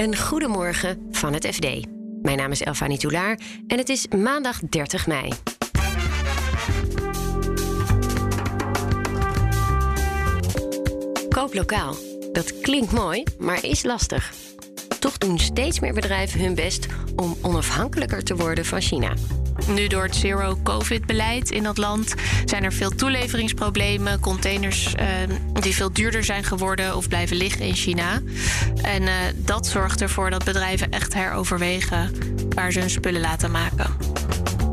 Een goedemorgen van het FD. Mijn naam is Elfanie Toulaar en het is maandag 30 mei. Koop lokaal. Dat klinkt mooi, maar is lastig. Toch doen steeds meer bedrijven hun best om onafhankelijker te worden van China. Nu door het zero-covid-beleid in dat land zijn er veel toeleveringsproblemen. Containers uh, die veel duurder zijn geworden of blijven liggen in China. En uh, dat zorgt ervoor dat bedrijven echt heroverwegen waar ze hun spullen laten maken.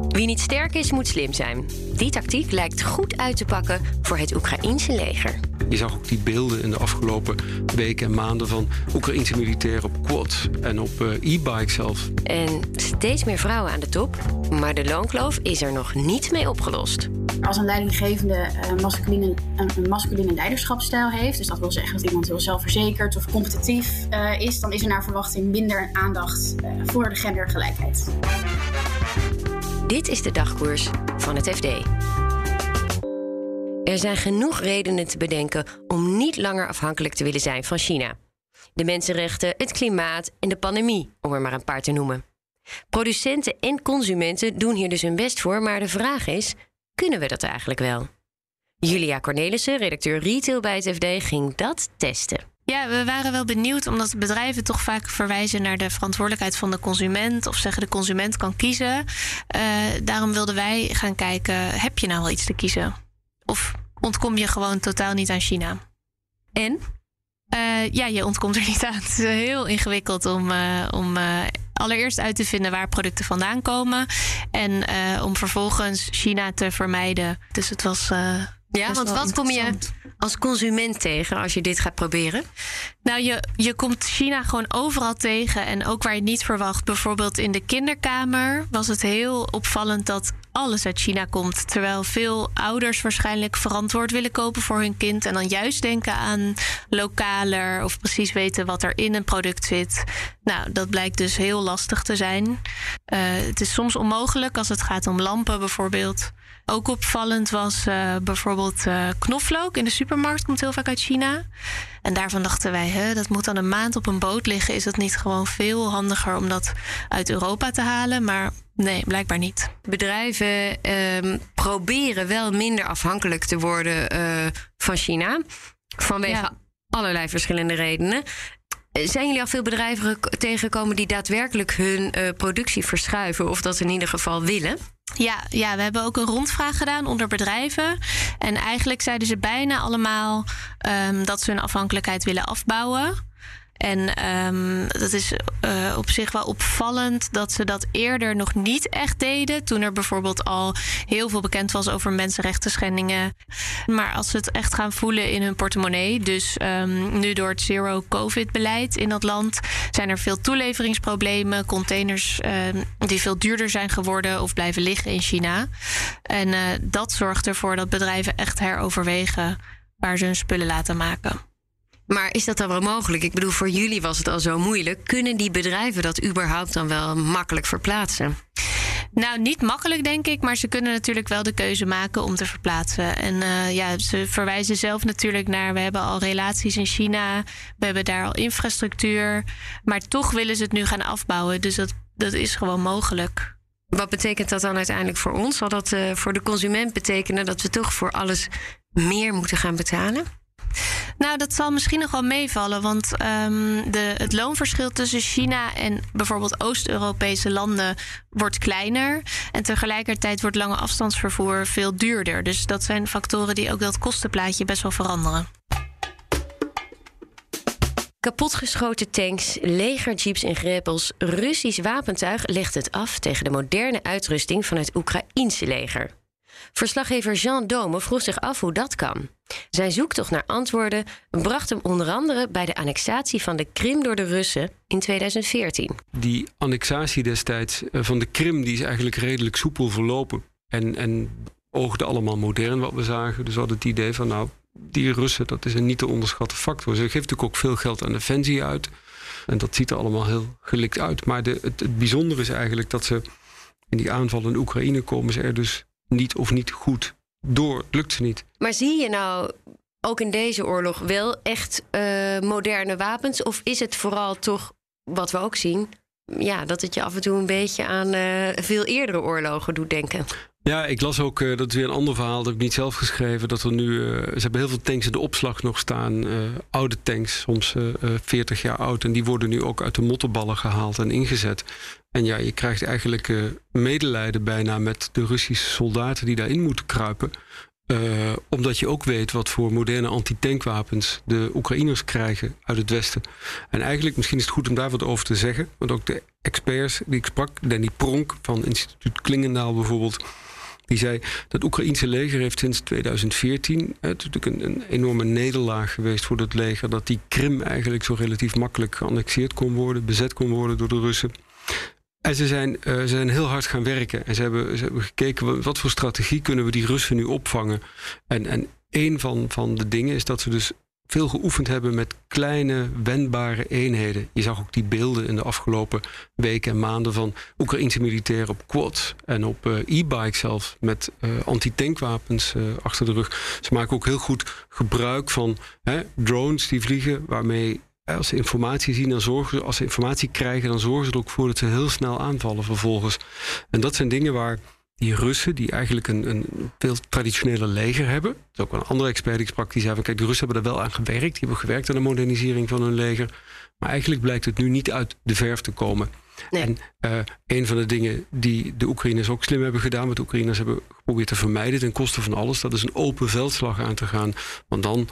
Wie niet sterk is, moet slim zijn. Die tactiek lijkt goed uit te pakken voor het Oekraïense leger. Je zag ook die beelden in de afgelopen weken en maanden van Oekraïnse militairen op quads en op uh, e-bikes zelf. En steeds meer vrouwen aan de top, maar de loonkloof is er nog niet mee opgelost. Als een leidinggevende masculine, een masculine leiderschapsstijl heeft, dus dat wil zeggen dat iemand heel zelfverzekerd of competitief uh, is, dan is er naar verwachting minder aandacht voor de gendergelijkheid. Dit is de dagkoers van het FD. Er zijn genoeg redenen te bedenken om niet langer afhankelijk te willen zijn van China. De mensenrechten, het klimaat en de pandemie, om er maar een paar te noemen. Producenten en consumenten doen hier dus hun best voor, maar de vraag is: kunnen we dat eigenlijk wel? Julia Cornelissen, redacteur retail bij het FD, ging dat testen. Ja, we waren wel benieuwd omdat bedrijven toch vaak verwijzen naar de verantwoordelijkheid van de consument of zeggen de consument kan kiezen. Uh, daarom wilden wij gaan kijken: heb je nou wel iets te kiezen? Of ontkom je gewoon totaal niet aan China? En? Uh, ja, je ontkomt er niet aan. Het is heel ingewikkeld om, uh, om allereerst uit te vinden waar producten vandaan komen. En om vervolgens China te vermijden. Dus het was. Ja, want wat kom je als consument tegen als je dit gaat proberen? Nou, je, je komt China gewoon overal tegen. En ook waar je het niet verwacht. Bijvoorbeeld in de kinderkamer was het heel opvallend dat alles uit China komt. Terwijl veel ouders waarschijnlijk verantwoord willen kopen voor hun kind. En dan juist denken aan lokaler of precies weten wat er in een product zit. Nou, dat blijkt dus heel lastig te zijn. Uh, het is soms onmogelijk als het gaat om lampen bijvoorbeeld. Ook opvallend was uh, bijvoorbeeld uh, knoflook in de supermarkt, komt heel vaak uit China. En daarvan dachten wij, hè, dat moet dan een maand op een boot liggen. Is het niet gewoon veel handiger om dat uit Europa te halen? Maar nee, blijkbaar niet. Bedrijven uh, proberen wel minder afhankelijk te worden uh, van China. Vanwege ja. allerlei verschillende redenen. Zijn jullie al veel bedrijven tegengekomen die daadwerkelijk hun productie verschuiven of dat in ieder geval willen? Ja, ja, we hebben ook een rondvraag gedaan onder bedrijven. En eigenlijk zeiden ze bijna allemaal um, dat ze hun afhankelijkheid willen afbouwen. En um, dat is uh, op zich wel opvallend dat ze dat eerder nog niet echt deden. Toen er bijvoorbeeld al heel veel bekend was over mensenrechten schendingen. Maar als ze het echt gaan voelen in hun portemonnee. Dus um, nu door het zero-covid-beleid in dat land zijn er veel toeleveringsproblemen. Containers uh, die veel duurder zijn geworden of blijven liggen in China. En uh, dat zorgt ervoor dat bedrijven echt heroverwegen waar ze hun spullen laten maken. Maar is dat dan wel mogelijk? Ik bedoel, voor jullie was het al zo moeilijk. Kunnen die bedrijven dat überhaupt dan wel makkelijk verplaatsen? Nou, niet makkelijk denk ik, maar ze kunnen natuurlijk wel de keuze maken om te verplaatsen. En uh, ja, ze verwijzen zelf natuurlijk naar, we hebben al relaties in China, we hebben daar al infrastructuur, maar toch willen ze het nu gaan afbouwen. Dus dat, dat is gewoon mogelijk. Wat betekent dat dan uiteindelijk voor ons? Zal dat uh, voor de consument betekenen dat we toch voor alles meer moeten gaan betalen? Nou, dat zal misschien nog wel meevallen. Want um, de, het loonverschil tussen China en bijvoorbeeld Oost-Europese landen wordt kleiner. En tegelijkertijd wordt lange afstandsvervoer veel duurder. Dus dat zijn factoren die ook dat kostenplaatje best wel veranderen. Kapotgeschoten tanks, legerjeeps en greppels, Russisch wapentuig legt het af tegen de moderne uitrusting van het Oekraïense leger. Verslaggever Jean Dome vroeg zich af hoe dat kan. Zijn zoektocht naar antwoorden bracht hem onder andere bij de annexatie van de Krim door de Russen in 2014. Die annexatie destijds eh, van de Krim die is eigenlijk redelijk soepel verlopen. En, en oogde allemaal modern wat we zagen. Dus we hadden het idee van nou, die Russen, dat is een niet te onderschatten factor. Ze geeft natuurlijk ook veel geld aan defensie uit. En dat ziet er allemaal heel gelikt uit. Maar de, het, bijzondere is eigenlijk dat ze in die aanval in Oekraïne komen ze er dus niet of niet goed door. Lukt ze niet. Maar zie je nou ook in deze oorlog wel echt uh, moderne wapens? Of is het vooral toch wat we ook zien, ja, dat het je af en toe een beetje aan uh, veel eerdere oorlogen doet denken. Ja, ik las ook, uh, dat is weer een ander verhaal, dat heb ik niet zelf geschreven. Dat er nu, uh, ze hebben heel veel tanks in de opslag nog staan. Uh, oude tanks, soms 40 jaar oud. En die worden nu ook uit de mottenballen gehaald en ingezet. En ja, je krijgt eigenlijk medelijden bijna met de Russische soldaten die daarin moeten kruipen. omdat je ook weet wat voor moderne antitankwapens de Oekraïners krijgen uit het Westen. En eigenlijk, misschien is het goed om daar wat over te zeggen. Want ook de experts die ik sprak, Danny Pronk van instituut Klingendaal bijvoorbeeld die zei dat Oekraïense leger heeft sinds 2014, het is natuurlijk een, een, enorme nederlaag geweest voor het leger, dat die Krim eigenlijk zo relatief makkelijk geannexeerd kon worden, bezet kon worden door de Russen. En ze zijn, uh, ze zijn heel hard gaan werken. En ze hebben, ze hebben gekeken wat voor strategie kunnen we die Russen nu opvangen. En, en een van, van de dingen is dat ze dus veel geoefend hebben met kleine, wendbare eenheden. Je zag ook die beelden in de afgelopen weken en maanden van Oekraïnse militairen op quads en op uh, e-bikes zelfs met uh, antitankwapens achter de rug. Ze maken ook heel goed gebruik van hè, drones die vliegen, waarmee als ze informatie zien, dan zorgen als ze informatie krijgen, dan zorgen ze er ook voor dat ze heel snel aanvallen vervolgens. En dat zijn dingen waar die Russen, die eigenlijk een, een veel traditionele leger hebben. Dat is ook een andere expert die ik sprak, die zei van kijk, de Russen hebben er wel aan gewerkt. Die hebben gewerkt aan de modernisering van hun leger. Maar eigenlijk blijkt het nu niet uit de verf te komen. Nee. En uh, een van de dingen die de Oekraïners ook slim hebben gedaan, wat de Oekraïners hebben geprobeerd te vermijden ten koste van alles, dat is een open veldslag aan te gaan. Want dan,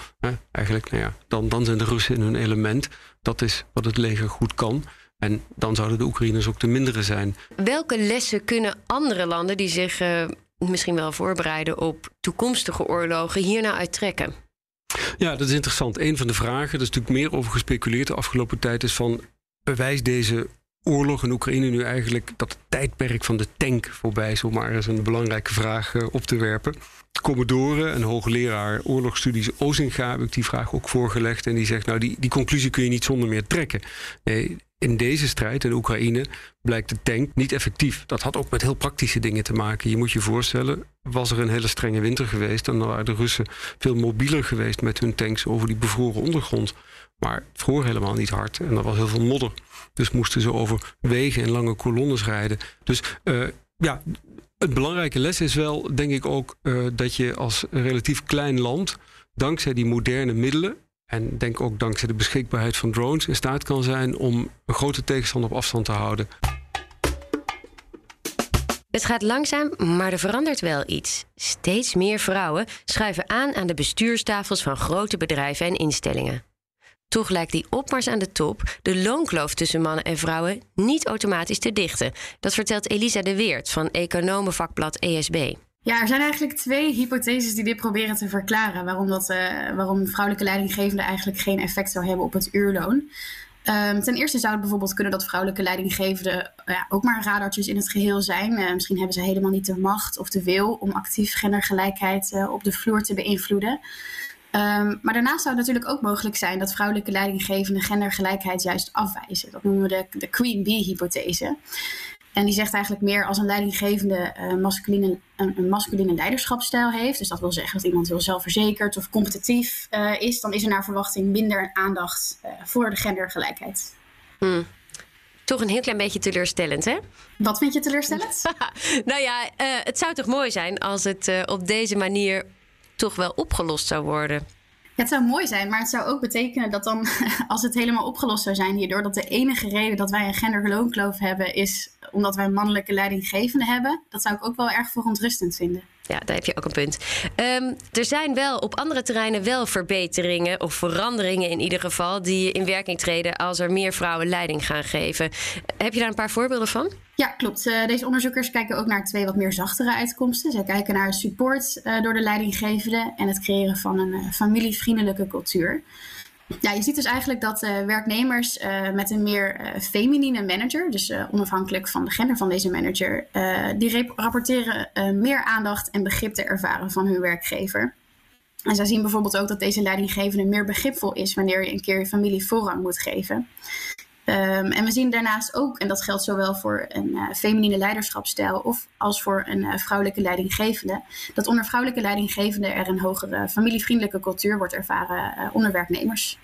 eigenlijk, nou ja, dan, dan zijn de Russen in hun element. Dat is wat het leger goed kan. En dan zouden de Oekraïners ook de mindere zijn. Welke lessen kunnen andere landen die zich uh, misschien wel voorbereiden op toekomstige oorlogen hier nou uittrekken? Ja, dat is interessant. Een van de vragen, er is natuurlijk meer over gespeculeerd de afgelopen tijd, is van bewijst deze oorlog in Oekraïne nu eigenlijk dat het tijdperk van de tank voorbij is, om maar eens een belangrijke vraag uh, op te werpen. Commodore, een hoogleraar oorlogsstudies Ozinga, heb ik die vraag ook voorgelegd. En die zegt, nou, die, die conclusie kun je niet zonder meer trekken. Nee, in deze strijd in Oekraïne blijkt de tank niet effectief. Dat had ook met heel praktische dingen te maken. Je moet je voorstellen, was er een hele strenge winter geweest... dan waren de Russen veel mobieler geweest met hun tanks over die bevroren ondergrond. Maar het vroor helemaal niet hard en er was heel veel modder. Dus moesten ze over wegen en lange kolonnes rijden. Dus uh, ja, het belangrijke les is wel, denk ik ook, uh, dat je als relatief klein land, dankzij die moderne middelen, en denk ook dankzij de beschikbaarheid van drones in staat kan zijn om een grote tegenstander op afstand te houden. Het gaat langzaam, maar er verandert wel iets. Steeds meer vrouwen schuiven aan aan de bestuurstafels van grote bedrijven en instellingen. Toch lijkt die opmars aan de top de loonkloof tussen mannen en vrouwen niet automatisch te dichten. Dat vertelt Elisa de Weert van economenvakblad ESB. Ja, er zijn eigenlijk twee hypotheses die dit proberen te verklaren. Waarom, dat, uh, waarom vrouwelijke leidinggevenden eigenlijk geen effect zou hebben op het uurloon. Um, ten eerste zou het bijvoorbeeld kunnen dat vrouwelijke leidinggevenden uh, ook maar radartjes in het geheel zijn. Uh, misschien hebben ze helemaal niet de macht of de wil om actief gendergelijkheid op de vloer te beïnvloeden. Um, maar daarnaast zou het natuurlijk ook mogelijk zijn dat vrouwelijke leidinggevenden gendergelijkheid juist afwijzen. Dat noemen we de, de Queen Bee-hypothese. En die zegt eigenlijk meer als een leidinggevende uh, masculine, een, een, masculine leiderschapsstijl heeft. Dus dat wil zeggen dat iemand heel zelfverzekerd of competitief uh, is. Dan is er naar verwachting minder aandacht uh, voor de gendergelijkheid. Hmm. Toch een heel klein beetje teleurstellend, hè? Wat vind je teleurstellend? nou ja, het zou toch mooi zijn als het op deze manier toch wel opgelost zou worden. Het zou mooi zijn, maar het zou ook betekenen dat dan, als het helemaal opgelost zou zijn hierdoor, dat de enige reden dat wij een genderloonkloof hebben is omdat wij mannelijke leidinggevende hebben. Dat zou ik ook wel erg verontrustend vinden. Ja, daar heb je ook een punt. Um, er zijn wel op andere terreinen wel verbeteringen of veranderingen in ieder geval die in werking treden als er meer vrouwen leiding gaan geven. Heb je daar een paar voorbeelden van? Ja, klopt. Uh, deze onderzoekers kijken ook naar twee wat meer zachtere uitkomsten. Zij kijken naar support uh, door de leidinggevende en het creëren van een uh, familievriendelijke cultuur. Ja, je ziet dus eigenlijk dat uh, werknemers uh, met een meer uh, feminine manager, dus onafhankelijk van de gender van deze manager, die rapporteren meer aandacht en begrip te ervaren van hun werkgever. En zij zien bijvoorbeeld ook dat deze leidinggevende meer begripvol is wanneer je een keer je familie voorrang moet geven. Um, en we zien daarnaast ook, en dat geldt zowel voor een uh, feminine leiderschapsstijl of als voor een uh, vrouwelijke leidinggevende, dat onder vrouwelijke leidinggevenden er een hogere familievriendelijke cultuur wordt ervaren uh, onder werknemers.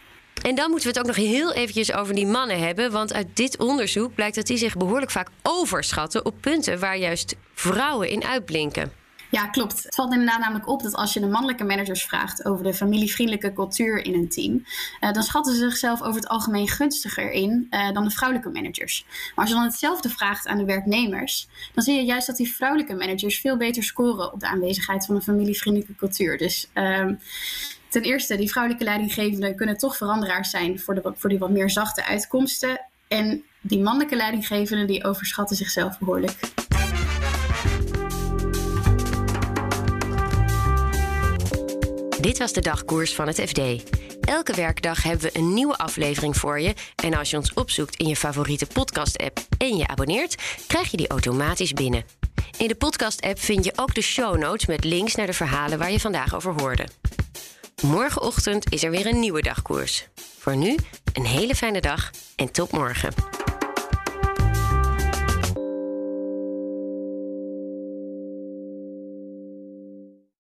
En dan moeten we het ook nog heel eventjes over die mannen hebben. Want uit dit onderzoek blijkt dat die zich behoorlijk vaak overschatten op punten waar juist vrouwen in uitblinken. Ja, klopt. Het valt inderdaad namelijk op dat als je de mannelijke managers vraagt over de familievriendelijke cultuur in een team, uh, dan schatten ze zichzelf over het algemeen gunstiger in uh, dan de vrouwelijke managers. Maar als je dan hetzelfde vraagt aan de werknemers, dan zie je juist dat die vrouwelijke managers veel beter scoren op de aanwezigheid van een familievriendelijke cultuur. Dus uh, ten eerste, die vrouwelijke leidinggevenden kunnen toch veranderaars zijn voor, de, voor die wat meer zachte uitkomsten. En die mannelijke leidinggevenden die overschatten zichzelf behoorlijk. Dit was de dagkoers van het FD. Elke werkdag hebben we een nieuwe aflevering voor je. En als je ons opzoekt in je favoriete podcast-app en je abonneert, krijg je die automatisch binnen. In de podcast-app vind je ook de show notes met links naar de verhalen waar je vandaag over hoorde. Morgenochtend is er weer een nieuwe dagkoers. Voor nu een hele fijne dag en tot morgen.